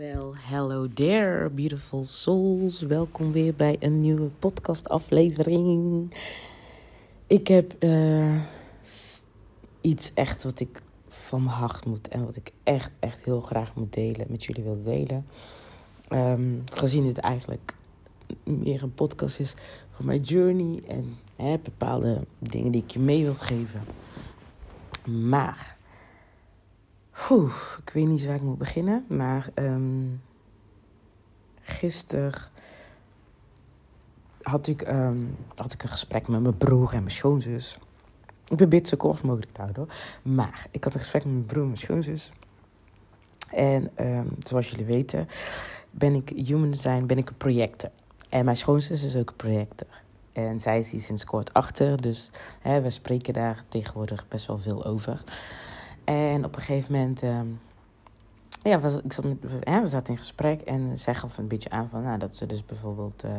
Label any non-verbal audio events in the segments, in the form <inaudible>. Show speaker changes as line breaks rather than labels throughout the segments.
Well, hello there, beautiful souls. Welkom weer bij een nieuwe podcastaflevering. Ik heb uh, iets echt wat ik van mijn hart moet en wat ik echt, echt heel graag moet delen, met jullie wil delen. Um, gezien het eigenlijk meer een podcast is van mijn journey en hè, bepaalde dingen die ik je mee wil geven. Maar Ik weet niet waar ik moet beginnen. Maar um, gisteren had ik, um, had ik een gesprek met mijn broer en mijn schoonzus. Ik ben dit zo kort mogelijk te hoor. Maar ik had een gesprek met mijn broer en mijn schoonzus. En um, zoals jullie weten ben ik human design, ben ik een projector. En mijn schoonzus is ook een projector. En zij is hier sinds kort achter. Dus hè, we spreken daar tegenwoordig best wel veel over. En op een gegeven moment, um, ja, was, ik zat met, we zaten in gesprek en zij gaf een beetje aan van, nou, dat ze dus bijvoorbeeld, uh,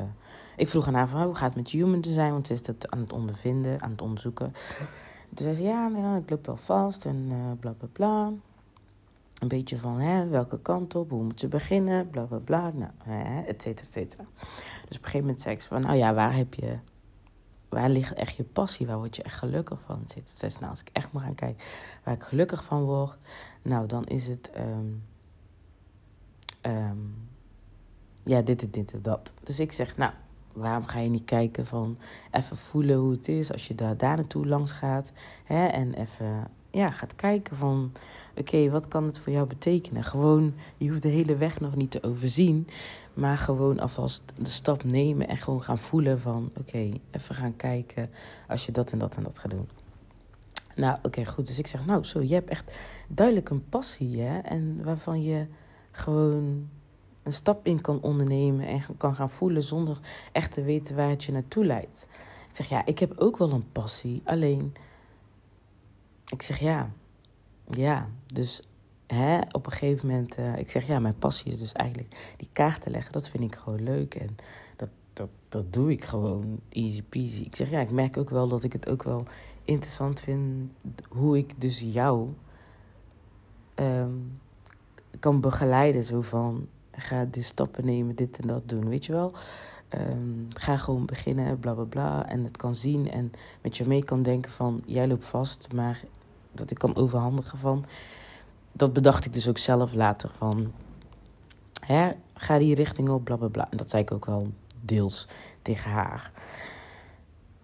ik vroeg aan haar van, hoe gaat het met human design, want ze is dat aan het ondervinden, aan het onderzoeken. Dus zij zei, ja, nou, ik loop wel vast en uh, bla bla bla. Een beetje van, hè, welke kant op, hoe moet ze beginnen, bla bla bla, nou, hè, et cetera, et cetera. Dus op een gegeven moment zei ik van, nou ja, waar heb je waar ligt echt je passie? Waar word je echt gelukkig van? Zit zes, nou, als ik echt moet gaan kijken waar ik gelukkig van word, nou, dan is het. Um, um, ja, dit en dit en dat. Dus ik zeg, nou, waarom ga je niet kijken van even voelen hoe het is als je daar, daar naartoe langs gaat? Hè, en even ja, gaat kijken van, oké, wat kan het voor jou betekenen? Gewoon, je hoeft de hele weg nog niet te overzien, maar gewoon alvast de stap nemen en gewoon gaan voelen van, oké, even gaan kijken als je dat en dat en dat gaat doen. Nou, oké, goed. Dus ik zeg, nou, zo, je hebt echt duidelijk een passie, hè? En waarvan je gewoon een stap in kan ondernemen en kan gaan voelen zonder echt te weten waar het je naartoe leidt. Ik zeg, ja, ik heb ook wel een passie, alleen ik zeg ja. Ja, dus hè, op een gegeven moment, uh, ik zeg ja, mijn passie is dus eigenlijk die kaarten leggen. Dat vind ik gewoon leuk en dat, dat, dat doe ik gewoon easy peasy. Ik zeg ja, ik merk ook wel dat ik het ook wel interessant vind hoe ik dus jou um, kan begeleiden. Zo van, ga die stappen nemen, dit en dat doen, weet je wel. Um, ga gewoon beginnen, bla bla bla. En het kan zien en met je mee kan denken van... jij loopt vast, maar dat ik kan overhandigen van. Dat bedacht ik dus ook zelf later van. Hè, ga die richting op, bla bla bla. En dat zei ik ook wel deels tegen haar.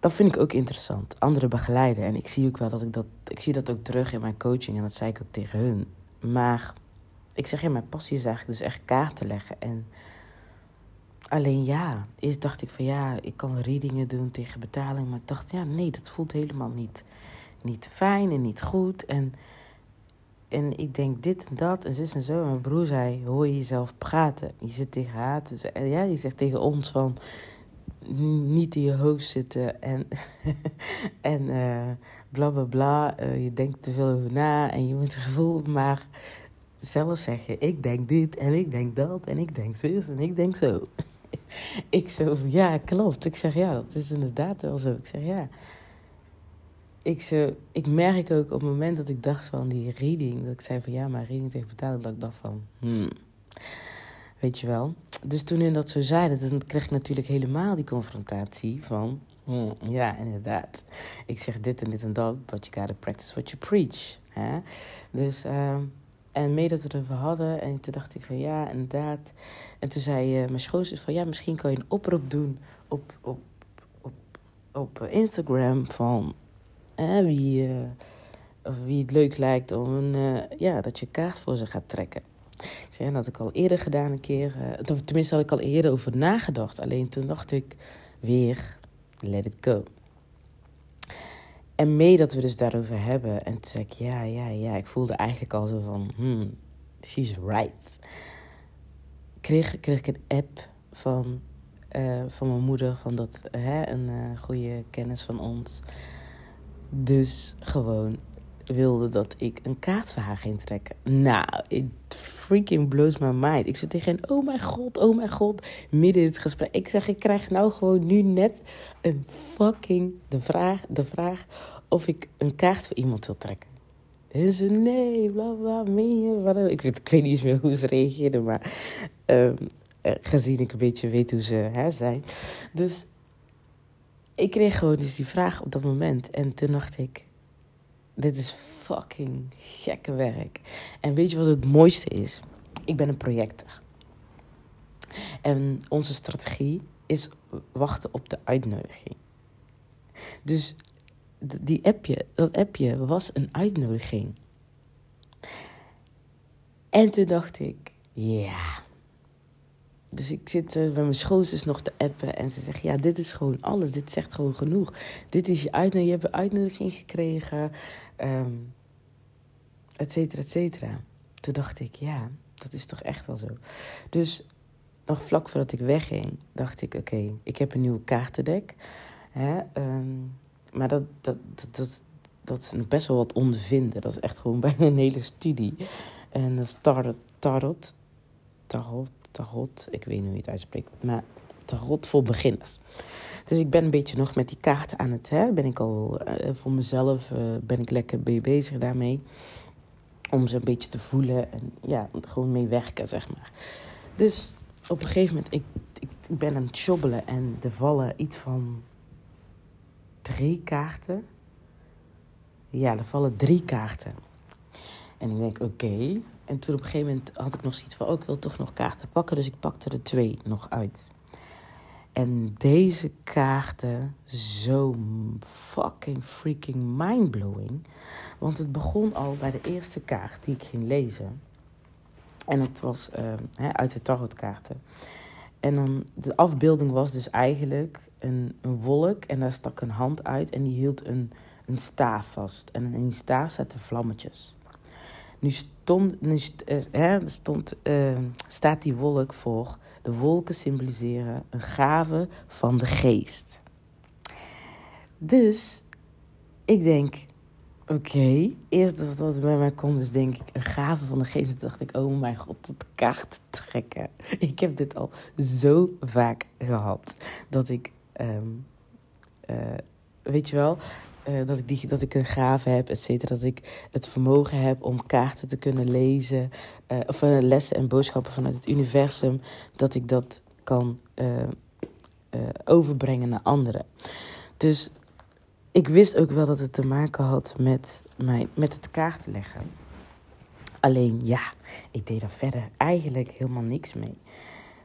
Dat vind ik ook interessant. Anderen begeleiden. En ik zie ook wel dat ik dat. Ik zie dat ook terug in mijn coaching. En dat zei ik ook tegen hun. Maar ik zeg ja, mijn passie is eigenlijk dus echt kaarten leggen. En alleen ja, eerst dacht ik van ja, ik kan readingen doen tegen betaling. Maar ik dacht ja, nee, dat voelt helemaal niet niet fijn en niet goed. En, en ik denk dit en dat en zus en zo. En mijn broer zei, hoor je jezelf praten. Je zit tegen haar. Ja, je zegt tegen ons van niet in je hoofd zitten en, <laughs> en uh, bla bla bla. Uh, je denkt te veel over na en je moet het gevoel maar zelf zeggen: Ik denk dit en ik denk dat en ik denk zo en ik denk zo. <laughs> ik zo, ja, klopt. Ik zeg ja, dat is inderdaad wel zo. Ik zeg ja ik, zo, ik merk ook op het moment dat ik dacht van die reading, dat ik zei van ja, maar reading tegen betaling, dat ik dacht van, hmm, weet je wel. Dus toen in dat zo zei, dan kreeg ik natuurlijk helemaal die confrontatie van, hmm, ja, inderdaad. Ik zeg dit en dit en dat, but you gotta practice what you preach. Hè? Dus, uh, en mee dat we het erover hadden, en toen dacht ik van ja, inderdaad. En toen zei uh, mijn schoonzus van ja, misschien kan je een oproep doen op, op, op, op Instagram van wie, of wie het leuk lijkt om een, uh, ja, dat je kaart voor ze gaat trekken. Dat had ik al eerder gedaan een keer. Uh, tenminste had ik al eerder over nagedacht. Alleen toen dacht ik weer, let it go. En mee dat we dus daarover hebben. En toen zei ik, ja, ja, ja. Ik voelde eigenlijk al zo van, hmm, she's right. Kreeg, kreeg ik een app van, van mijn moeder. Van dat, hè, een uh, goede kennis van ons dus gewoon wilde dat ik een kaart voor haar ging trekken. Nou, it freaking blows my mind. Ik zei tegen oh mijn god, oh mijn god. Midden in het gesprek. Ik zeg, ik krijg nou gewoon nu net een fucking de vraag, de vraag of ik een kaart voor iemand wil trekken. En ze, nee, bla bla, meen ik, weet, ik weet niet eens meer hoe ze reageerden, maar um, gezien ik een beetje weet hoe ze hè, zijn. Dus ik kreeg gewoon dus die vraag op dat moment. En toen dacht ik, dit is fucking gekke werk. En weet je wat het mooiste is? Ik ben een projector. En onze strategie is wachten op de uitnodiging. Dus die appje, dat appje was een uitnodiging. En toen dacht ik, ja. Dus ik zit uh, met mijn schoonzus nog te appen en ze zegt, ja, dit is gewoon alles. Dit zegt gewoon genoeg. Dit is je uitnodiging. Je hebt een uitnodiging gekregen. Um, et cetera, et cetera. Toen dacht ik, ja, dat is toch echt wel zo. Dus nog vlak voordat ik wegging, dacht ik: oké, ik heb een nieuwe kaartendek. Hè, ehm, maar dat, dat, dat, dat, is best wel wat ondervinden. Dat is echt gewoon bijna een hele studie. En dat is tarot, tarot, tarot, tarot. Ik weet niet hoe je het uitspreekt, maar tarot voor beginners. Dus ik ben een beetje nog met die kaarten aan het, hè, ben ik al uh, voor mezelf, uh, ben ik lekker mee bezig daarmee. Om ze een beetje te voelen en ja, gewoon mee werken, zeg maar. Dus op een gegeven moment, ik, ik, ik ben aan het shobbelen en er vallen iets van drie kaarten. Ja, er vallen drie kaarten. En ik denk, oké. En toen op een gegeven moment had ik nog zoiets van, oh, ik wil toch nog kaarten pakken. Dus ik pakte er twee nog uit. En deze kaarten, zo fucking freaking mindblowing. Want het begon al bij de eerste kaart die ik ging lezen. En het was uh, uit de tarotkaarten. En dan, de afbeelding was dus eigenlijk een, een wolk en daar stak een hand uit en die hield een, een staaf vast. En in die staaf zaten vlammetjes. Nu, stond, nu hè, stond, uh, staat die wolk voor. De wolken symboliseren een gave van de geest. Dus ik denk, Oké, eerst wat bij mij komt is denk ik een gave van de geest. dacht ik, oh mijn god, dat kaart trekken. <laughs> Ik heb dit al zo vaak gehad. Dat ik, um, uh, weet je wel, uh, dat, ik dat ik een gave heb, et cetera. Dat ik het vermogen heb om kaarten te kunnen lezen. Uh, of lessen en boodschappen vanuit het universum. Dat ik dat kan overbrengen naar anderen. Dus ik wist ook wel dat het te maken had met, mijn, met het kaarten leggen. Alleen ja, ik deed daar verder eigenlijk helemaal niks mee.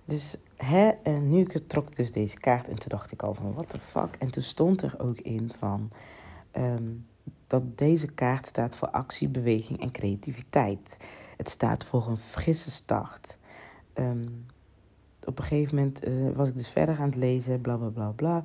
Dus hè, en nu trok ik dus deze kaart en toen dacht ik al van what the fuck. En toen stond er ook in van um, dat deze kaart staat voor actie, beweging en creativiteit. Het staat voor een frisse start. Um, op een gegeven moment uh, was ik dus verder aan het lezen, bla bla bla bla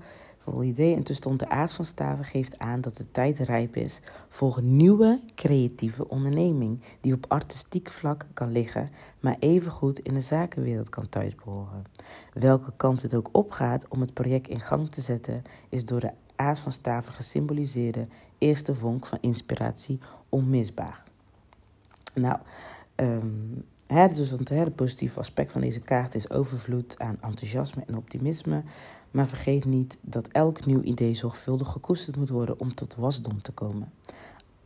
idee. En toen stond de aard van staven geeft aan dat de tijd rijp is voor een nieuwe creatieve onderneming die op artistiek vlak kan liggen, maar evengoed in de zakenwereld kan thuisbehoren. Welke kant het ook opgaat om het project in gang te zetten, is door de aard van staven gesymboliseerde eerste vonk van inspiratie onmisbaar. Nou, um, dus het positieve aspect van deze kaart is overvloed aan enthousiasme en optimisme. Maar vergeet niet dat elk nieuw idee zorgvuldig gekoesterd moet worden om tot wasdom te komen.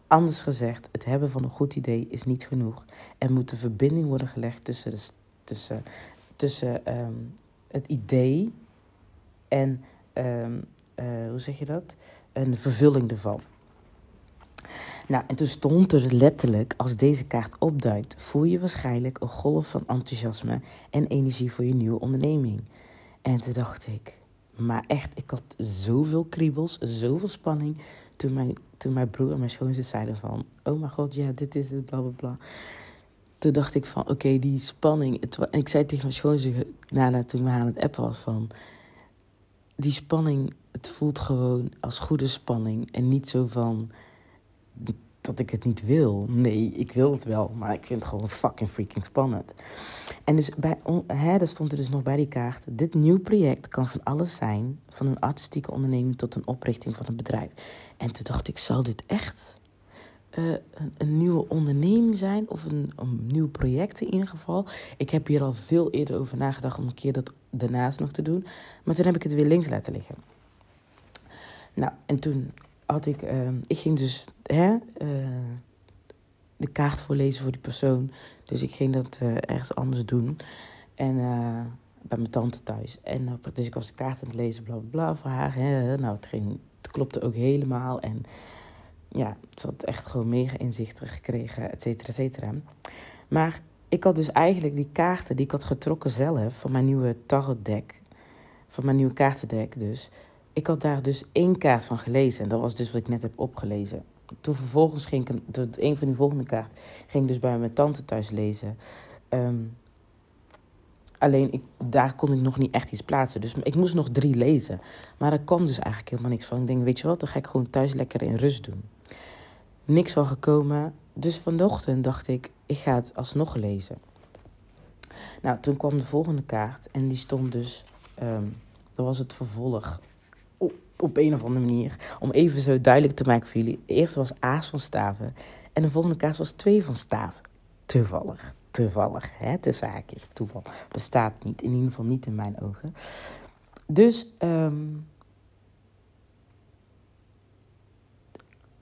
Anders gezegd, het hebben van een goed idee is niet genoeg. Er moet een verbinding worden gelegd tussen, tussen, tussen um, het idee en, uh, hoe zeg je dat? Een vervulling ervan. Nou, en toen stond er letterlijk, als deze kaart opduikt, voel je waarschijnlijk een golf van enthousiasme en energie voor je nieuwe onderneming. En toen dacht ik, maar echt, ik had zoveel kriebels, zoveel spanning. Toen mijn, toen mijn broer en mijn schoonzus zeiden van... Oh mijn god, ja, dit is het, bla bla bla. Toen dacht ik van, oké, die spanning... En ik zei tegen mijn schoonzus, toen ik aan het appen was van... Die spanning, het voelt gewoon als goede spanning. En niet zo van dat ik het niet wil. Nee, ik wil het wel, maar ik vind het gewoon fucking freaking spannend. En dus bij, hè, daar stond er dus nog bij die kaart. Dit nieuw project kan van alles zijn, van een artistieke onderneming tot een oprichting van een bedrijf. En toen dacht ik, zal dit echt uh, een, nieuwe onderneming zijn of een, een nieuw project in ieder geval? Ik heb hier al veel eerder over nagedacht om een keer dat daarnaast nog te doen. Maar toen heb ik het weer links laten liggen. Nou, en toen had ik, uh, ik ging dus hè, uh, de kaart voorlezen voor die persoon. Dus ik ging dat ergens anders doen. En bij mijn tante thuis. En dus ik was de kaart aan het lezen, bla bla bla, voor haar. Hè. Nou, het, ging, het klopte ook helemaal. En ja, ze had echt gewoon mega inzichten gekregen, et cetera, et cetera. Maar ik had dus eigenlijk die kaarten die ik had getrokken zelf van mijn nieuwe tarotdeck, van mijn nieuwe kaartendek dus. Ik had daar dus één kaart van gelezen en dat was dus wat ik net heb opgelezen. Toen vervolgens ging ik een, een van die volgende kaart ging ik dus bij mijn tante thuis lezen. Um, alleen ik, daar kon ik nog niet echt iets plaatsen. Dus ik moest nog drie lezen. Maar er kwam dus eigenlijk helemaal niks van. Ik denk, weet je wat, dan ga ik gewoon thuis lekker in rust doen. Niks van gekomen. Dus vanochtend dacht ik, ik ga het alsnog lezen. Nou, toen kwam de volgende kaart en die stond dus, um, dat was het vervolg op, op een of andere manier. Om even zo duidelijk te maken voor jullie. De eerste was Aas van Staven en de volgende kaart was Twee van Staven. Toevallig, toevallig, hè, de zaak is toeval. Bestaat niet, in ieder geval niet in mijn ogen. Dus um,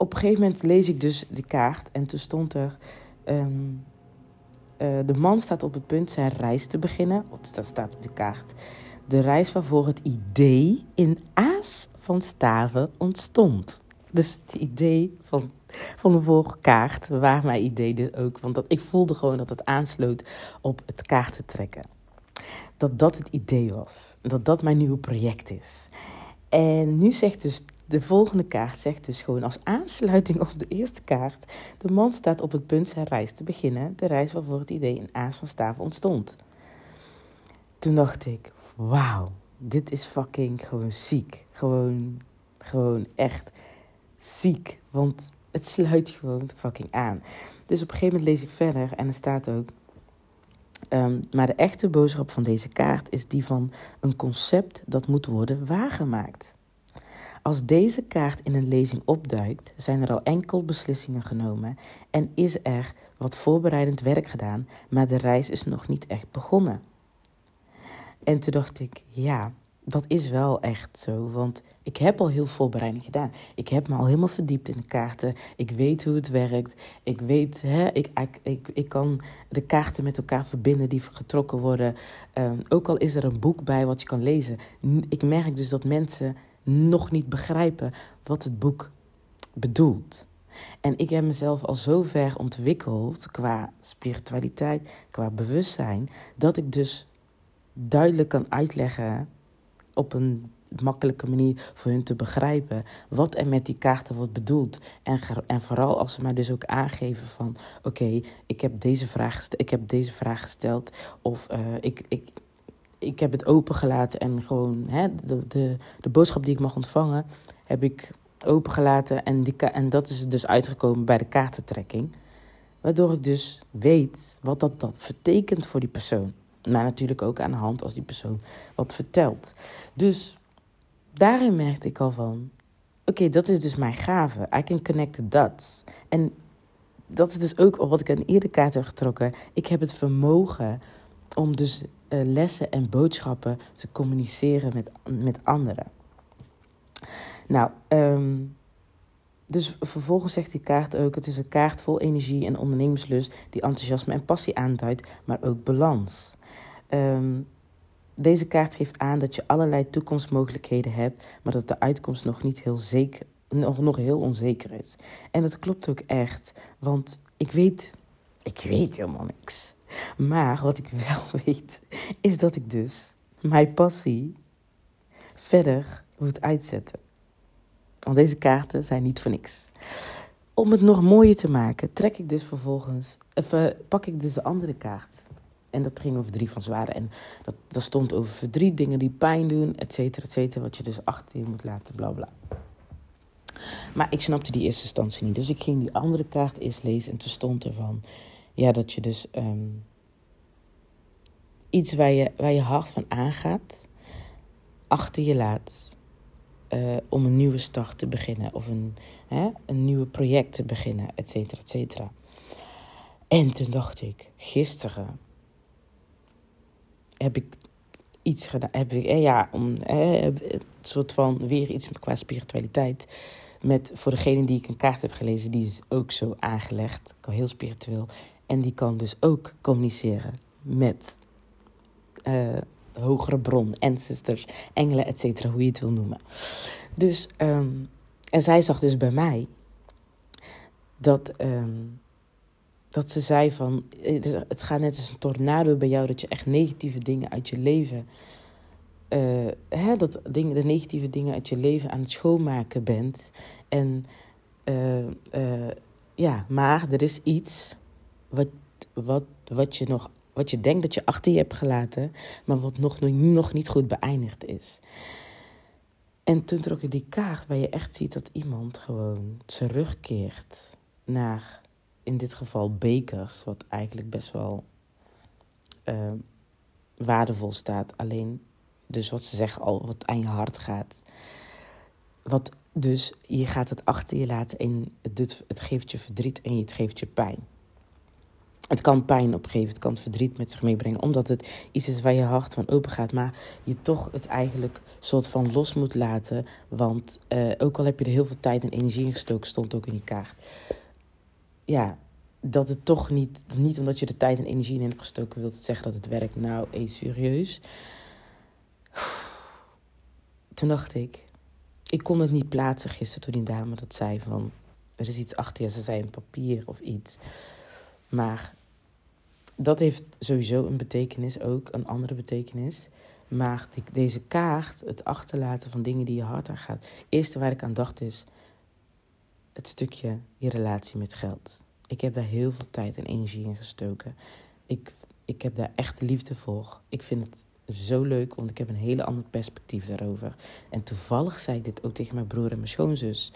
op een gegeven moment lees ik dus de kaart en toen stond er... Um, uh, de man staat op het punt zijn reis te beginnen. Dat staat op de kaart. De reis waarvoor het idee in Aas van Staven ontstond. Dus het idee van, van de vorige kaart, waar mijn idee dus ook. Want dat, ik voelde gewoon dat het aansloot op het kaarten trekken. Dat dat het idee was. Dat dat mijn nieuwe project is. En nu zegt dus de volgende kaart zegt dus gewoon als aansluiting op de eerste kaart: De man staat op het punt zijn reis te beginnen, de reis waarvoor het idee in Aas van Staven ontstond. Toen dacht ik: Wauw, dit is fucking gewoon ziek. Gewoon, gewoon echt ziek. Want het sluit gewoon fucking aan. Dus op een gegeven moment lees ik verder en er staat ook. Um, maar de echte boodschap van deze kaart is die van een concept dat moet worden waargemaakt. Als deze kaart in een lezing opduikt, zijn er al enkel beslissingen genomen en is er wat voorbereidend werk gedaan, maar de reis is nog niet echt begonnen. En toen dacht ik, ja, dat is wel echt zo, want ik heb al heel voorbereiding gedaan. Ik heb me al helemaal verdiept in de kaarten. Ik weet hoe het werkt. Ik weet, hè, ik, ik, ik, kan de kaarten met elkaar verbinden die getrokken worden. Um, ook al is er een boek bij wat je kan lezen. Ik merk dus dat mensen nog niet begrijpen wat het boek bedoelt. En ik heb mezelf al zo ver ontwikkeld qua spiritualiteit, qua bewustzijn, dat ik dus duidelijk kan uitleggen op een makkelijke manier voor hun te begrijpen wat er met die kaarten wordt bedoeld. En, en vooral als ze mij dus ook aangeven van oké, ik heb deze vraag ik heb deze vraag gesteld of uh, ik, ik, ik heb het opengelaten en gewoon hè, de, de, de boodschap die ik mag ontvangen, heb ik opengelaten. En, die, en dat is dus uitgekomen bij de kaartentrekking. Waardoor ik dus weet wat dat, dat betekent voor die persoon. Maar natuurlijk ook aan de hand als die persoon wat vertelt. Dus daarin merkte ik al van: oké, dat is dus mijn gave. I can connect the. En dat is dus ook wat ik aan eerder kaart heb getrokken. Ik heb het vermogen om dus lessen en boodschappen te communiceren met, met anderen. Nou, um, dus vervolgens zegt die kaart ook: het is een kaart vol energie en ondernemerslust die enthousiasme en passie aanduidt, maar ook balans. Um, deze kaart geeft aan dat je allerlei toekomstmogelijkheden hebt, maar dat de uitkomst nog niet heel zeker, nog, nog heel onzeker is. En dat klopt ook echt, want ik weet, ik weet helemaal niks. Maar wat ik wel <laughs> weet, is dat ik dus mijn passie verder moet uitzetten. Want deze kaarten zijn niet voor niks. Om het nog mooier te maken, trek ik dus vervolgens, even, pak ik dus de andere kaart. En dat ging over drie van zwaarden. En dat, stond over verdriet, dingen die pijn doen, et cetera, et cetera. Wat je dus achter je moet laten, bla bla. Maar ik snapte die eerste instantie niet. Dus ik ging die andere kaart eens lezen. En toen stond er van, ja, dat je dus um, iets waar je, waar je hart van aangaat, achter je laat. Uh, om een nieuwe start te beginnen. Of een, hè, een nieuwe project te beginnen, et cetera, et cetera. En toen dacht ik, gisteren heb ik iets gedaan. Heb ik, eh, ja, om, eh, een soort van weer iets qua spiritualiteit. Met, voor degene die ik een kaart heb gelezen, die is ook zo aangelegd. Heel spiritueel. En die kan dus ook communiceren met uh, hogere bron, ancestors, engelen, et cetera, hoe je het wil noemen. Dus, um, en zij zag dus bij mij dat, um, dat ze zei van, het gaat net als een tornado bij jou, dat je echt negatieve dingen uit je leven, uh, hè, dat ding, de negatieve dingen uit je leven aan het schoonmaken bent. En uh, ja, maar er is iets wat, wat, wat je nog wat je denkt dat je achter je hebt gelaten, maar wat nog, nog niet goed beëindigd is. En toen trok ik die kaart waar je echt ziet dat iemand gewoon terugkeert naar, in dit geval, bekers, wat eigenlijk best wel uh, waardevol staat. Alleen, dus wat ze zeggen al, wat aan je hart gaat. Wat dus, je gaat het achter je laten en het, het geeft je verdriet en het geeft je pijn. Het kan pijn opgeven, het kan verdriet met zich meebrengen, omdat het iets is waar je hart van open gaat, maar je toch het eigenlijk soort van los moet laten. Want uh, ook al heb je er heel veel tijd en energie in gestoken, stond ook in die kaart. Ja, dat het toch niet, niet omdat je er tijd en energie in hebt gestoken, wil het zeggen dat het werkt. Nou, hé, serieus. Toen dacht ik, ik kon het niet plaatsen gisteren toen die dame dat zei van, er is iets achter je, ze zei een papier of iets. Maar dat heeft sowieso een betekenis ook, een andere betekenis. Maar deze kaart, het achterlaten van dingen die je hart aan gaat. Eerste waar ik aan dacht is het stukje je relatie met geld. Ik heb daar heel veel tijd en energie in gestoken. Ik, ik heb daar echt liefde voor. Ik vind het zo leuk, want ik heb een hele ander perspectief daarover. En toevallig zei ik dit ook tegen mijn broer en mijn schoonzus.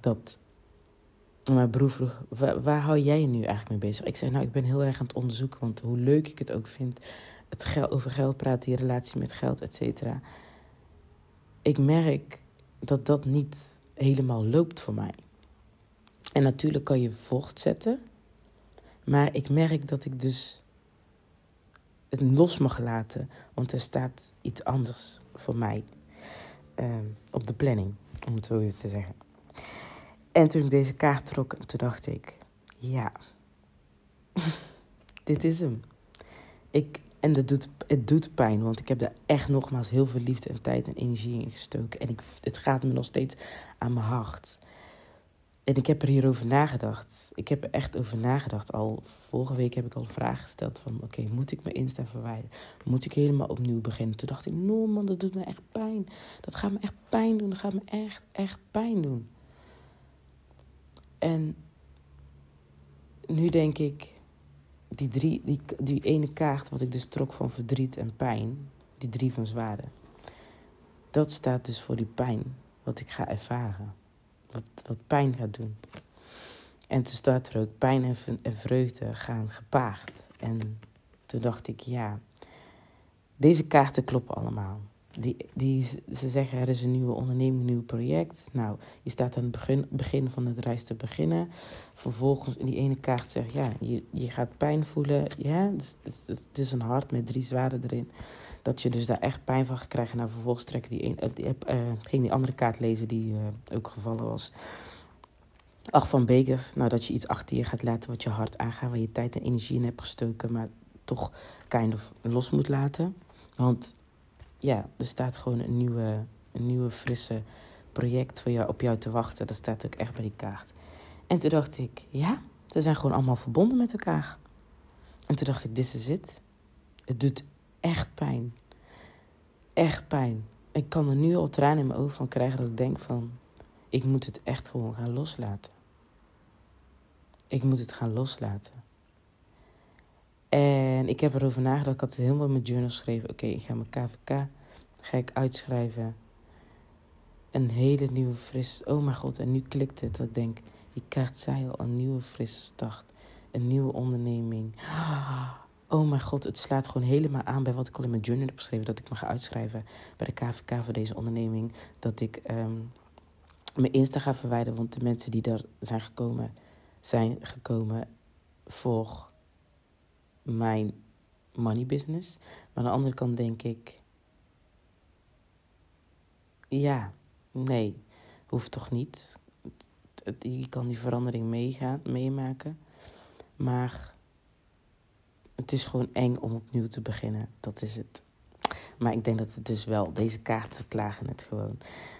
Dat mijn broer vroeg, waar, hou jij je nu eigenlijk mee bezig? Ik zei, nou, ik ben heel erg aan het onderzoeken, want hoe leuk ik het ook vind, het over geld praten, die relatie met geld, et cetera. Ik merk dat dat niet helemaal loopt voor mij. En natuurlijk kan je voortzetten, maar ik merk dat ik dus het los mag laten, want er staat iets anders voor mij uh, op de planning, om het zo te zeggen. En toen ik deze kaart trok, toen dacht ik, ja, <laughs> dit is hem. Ik, en dat doet, het doet pijn, want ik heb daar echt nogmaals heel veel liefde en tijd en energie in gestoken. En ik, het gaat me nog steeds aan mijn hart. En ik heb er hierover nagedacht. Ik heb er echt over nagedacht. Al vorige week heb ik al vragen gesteld van... oké, moet ik mijn Insta verwijderen? Moet ik helemaal opnieuw beginnen? Toen dacht ik, no man, dat doet me echt pijn. Dat gaat me echt pijn doen. Dat gaat me echt, echt pijn doen. En nu denk ik, die, drie, die, die ene kaart wat ik dus trok van verdriet en pijn, die drie van zwaarden, dat staat dus voor die pijn wat ik ga ervaren. Wat, wat pijn gaat doen. En toen staat er ook pijn en, en vreugde gaan gepaard. En toen dacht ik, ja, deze kaarten kloppen allemaal die, die, ze zeggen er is een nieuwe onderneming, een nieuw project. Nou, je staat aan het begin, begin van het reis te beginnen. Vervolgens in die ene kaart zegt ja, je, je gaat pijn voelen. Ja, het is een hart met drie zwaarden erin. Dat je dus daar echt pijn van gaat krijgen. Nou, vervolgens trekken die, een, die, uh, ging die andere kaart lezen die uh, ook gevallen was. Acht van Bekers. Nou, dat je iets achter je gaat laten wat je hart aangaat. Waar je tijd en energie in hebt gestoken. Maar toch kind of los moet laten. Want ja, er staat gewoon een nieuwe, een nieuwe frisse project voor jou, op jou te wachten. Dat staat ook echt bij die kaart. En toen dacht ik, ja, ze zijn gewoon allemaal verbonden met elkaar. En toen dacht ik, dit is het. Het doet echt pijn. Echt pijn. Ik kan er nu al tranen in mijn ogen van krijgen dat ik denk van... Ik moet het echt gewoon gaan loslaten. Ik moet het gaan loslaten. En ik heb erover nagedacht. Ik had helemaal mijn journal geschreven. Oké, ik ga mijn KVK ga ik uitschrijven. Een hele nieuwe fris. Oh mijn god, en nu klikt het. Dat ik denk, die kaart zei al een nieuwe frisse start. Een nieuwe onderneming. Oh mijn god, het slaat gewoon helemaal aan bij wat ik al in mijn journal heb geschreven. Dat ik me ga uitschrijven bij de KVK voor deze onderneming. Dat ik um, mijn Insta ga verwijderen. Want de mensen die daar zijn gekomen, zijn gekomen voor mijn money business. Maar aan de andere kant denk ik, ja, nee. Hoeft toch niet. Je kan die verandering meegaan, meemaken. Maar het is gewoon eng om opnieuw te beginnen. Dat is het. Maar ik denk dat het dus wel, deze kaarten klagen het gewoon.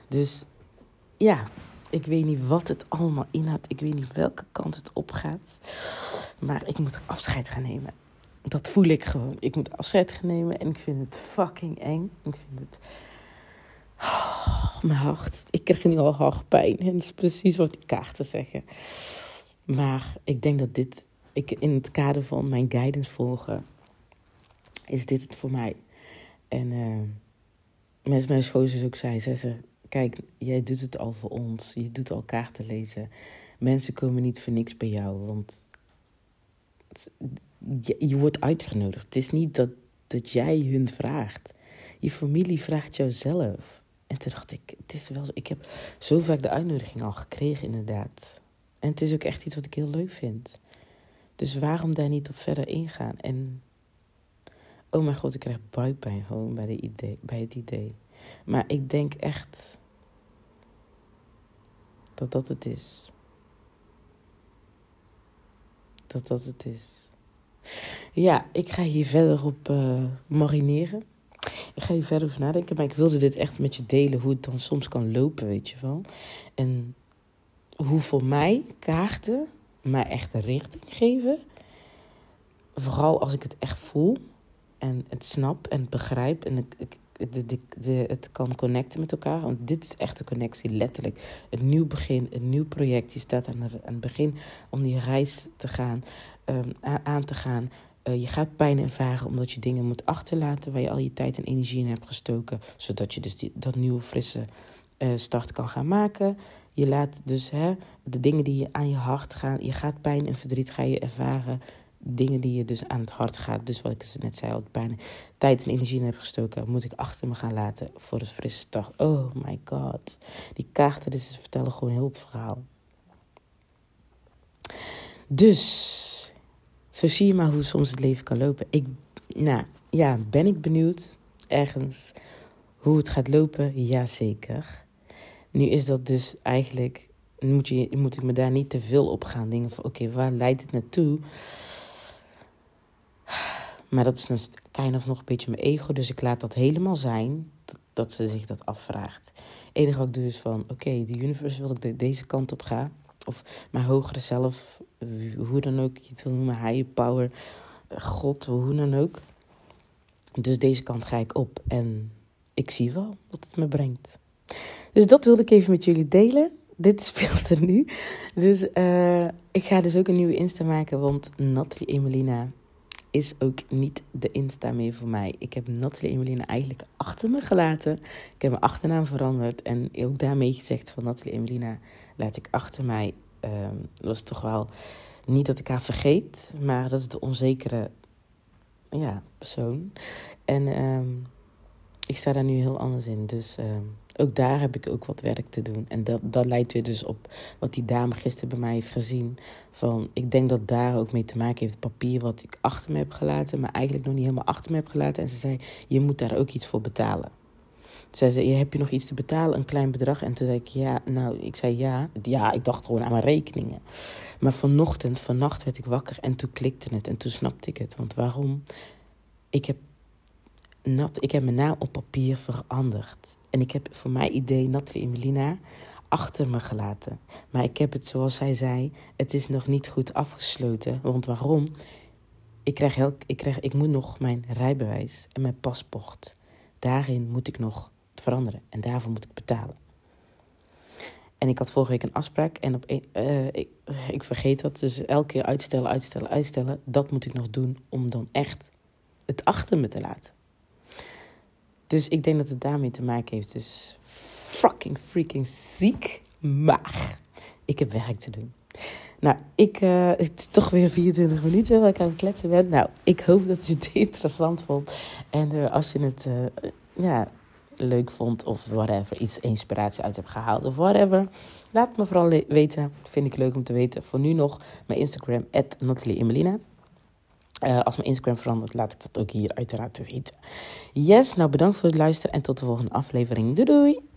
Dus ja, ik weet niet wat het allemaal inhoudt. Ik weet niet welke kant het opgaat. Maar ik moet afscheid gaan nemen. Dat voel ik gewoon. Ik moet afscheid gaan nemen en ik vind het fucking eng. Ik vind het. Oh, mijn hart. Ik krijg nu al hartpijn. En dat is precies wat die kaarten zeggen. Maar ik denk dat dit, ik in het kader van mijn guidance volgen, is dit het voor mij. En uh, mensen, mijn schoonzus ook zei, zei ze, kijk, jij doet het al voor ons. Je doet al kaarten lezen. Mensen komen niet voor niks bij jou, want je, wordt uitgenodigd. Het is niet dat, dat jij hun vraagt. Je familie vraagt jou zelf. En toen dacht ik, het is wel. Ik heb zo vaak de uitnodiging al gekregen, inderdaad. En het is ook echt iets wat ik heel leuk vind. Dus waarom daar niet op verder ingaan? En oh mijn god, ik krijg buikpijn gewoon bij, de idee, bij het idee. Maar ik denk echt dat dat het is. Dat dat het is. Ja, ik ga hier verder op uh, marineren. Ik ga hier verder over nadenken, maar ik wilde dit echt met je delen hoe het dan soms kan lopen, weet je wel. En hoe voor mij kaarten mij echt een richting geven. Vooral als ik het echt voel en het snap en het begrijp en ik, de, de, de, het kan connecten met elkaar. Want dit is echt een connectie, letterlijk. Een nieuw begin, een nieuw project. Je staat aan, het begin om die reis te gaan, um, aan te gaan. Uh, je gaat pijn ervaren omdat je dingen moet achterlaten waar je al je tijd en energie in hebt gestoken. Zodat je dus die, dat nieuwe, frisse uh, start kan gaan maken. Je laat dus hè, de dingen die je aan je hart gaan, je gaat pijn en verdriet ga je ervaren dingen die je dus aan het hart gaat. Dus wat ik net zei, al bijna tijd en energie in heb gestoken, moet ik achter me gaan laten voor het frisse start. Oh my god. Die kaarten dus vertellen gewoon heel het verhaal. Dus, zo zie je maar hoe soms het leven kan lopen. Ik, nou ja, ben ik benieuwd ergens hoe het gaat lopen? Jazeker. Nu is dat dus eigenlijk, moet, je, moet ik me daar niet te veel op gaan dingen van, oké, waar leidt het naartoe? Maar dat is dus kind of nog een beetje mijn ego. Dus ik laat dat helemaal zijn. Dat, ze zich dat afvraagt. Het enige wat ik doe is van... Oké, okay, de universe wil ik deze kant op gaan. Of mijn hogere zelf. Hoe dan ook je het wil noemen. Higher power. God, hoe dan ook. Dus deze kant ga ik op. En ik zie wel wat het me brengt. Dus dat wilde ik even met jullie delen. Dit speelt er nu. Dus uh, ik ga dus ook een nieuwe Insta maken. Want Nathalie Emelina is ook niet de Insta meer voor mij. Ik heb Nathalie Emeline eigenlijk achter me gelaten. Ik heb mijn achternaam veranderd. En ook daarmee gezegd van Nathalie Emelina laat ik achter mij. Um, dat was toch wel niet dat ik haar vergeet, maar dat is de onzekere ja, persoon. En um, ik sta daar nu heel anders in. Dus um, ook daar heb ik ook wat werk te doen. En dat, dat leidt weer dus op wat die dame gisteren bij mij heeft gezien. Van, ik denk dat daar ook mee te maken heeft. Het papier wat ik achter me heb gelaten, maar eigenlijk nog niet helemaal achter me heb gelaten. En ze zei, je moet daar ook iets voor betalen. Ze zei, heb je nog iets te betalen, een klein bedrag? En toen zei ik, ja, nou, ik zei ja. Ja, ik dacht gewoon aan mijn rekeningen. Maar vanochtend, vannacht werd ik wakker en toen klikte het. En toen snapte ik het. Want waarom? Ik heb Nat, ik heb mijn naam op papier veranderd. En ik heb voor mijn idee Nathalie Emelina achter me gelaten. Maar ik heb het, zoals zij zei, het is nog niet goed afgesloten. Want waarom? Ik, krijg ik, krijg, ik moet nog mijn rijbewijs en mijn paspoort. Daarin moet ik nog veranderen. En daarvoor moet ik betalen. En ik had vorige week een afspraak en op uh, ik, ik vergeet dat. Dus elke keer uitstellen, uitstellen, uitstellen. Dat moet ik nog doen om dan echt het achter me te laten. Dus ik denk dat het daarmee te maken heeft. Dus fucking freaking ziek. Maar ik heb werk te doen. Nou, ik, uh, het is toch weer 24 minuten waar ik aan het kletsen ben. Nou, ik hoop dat je het <laughs> interessant vond. En uh, als je het uh, ja, leuk vond of whatever, iets inspiratie uit hebt gehaald of whatever. Laat me vooral weten. Vind ik leuk om te weten. Voor nu nog mijn Instagram, Nathalie. Uh, als mijn Instagram verandert, laat ik dat ook hier uiteraard weten. Yes, nou bedankt voor het luisteren en tot de volgende aflevering. Doei doei!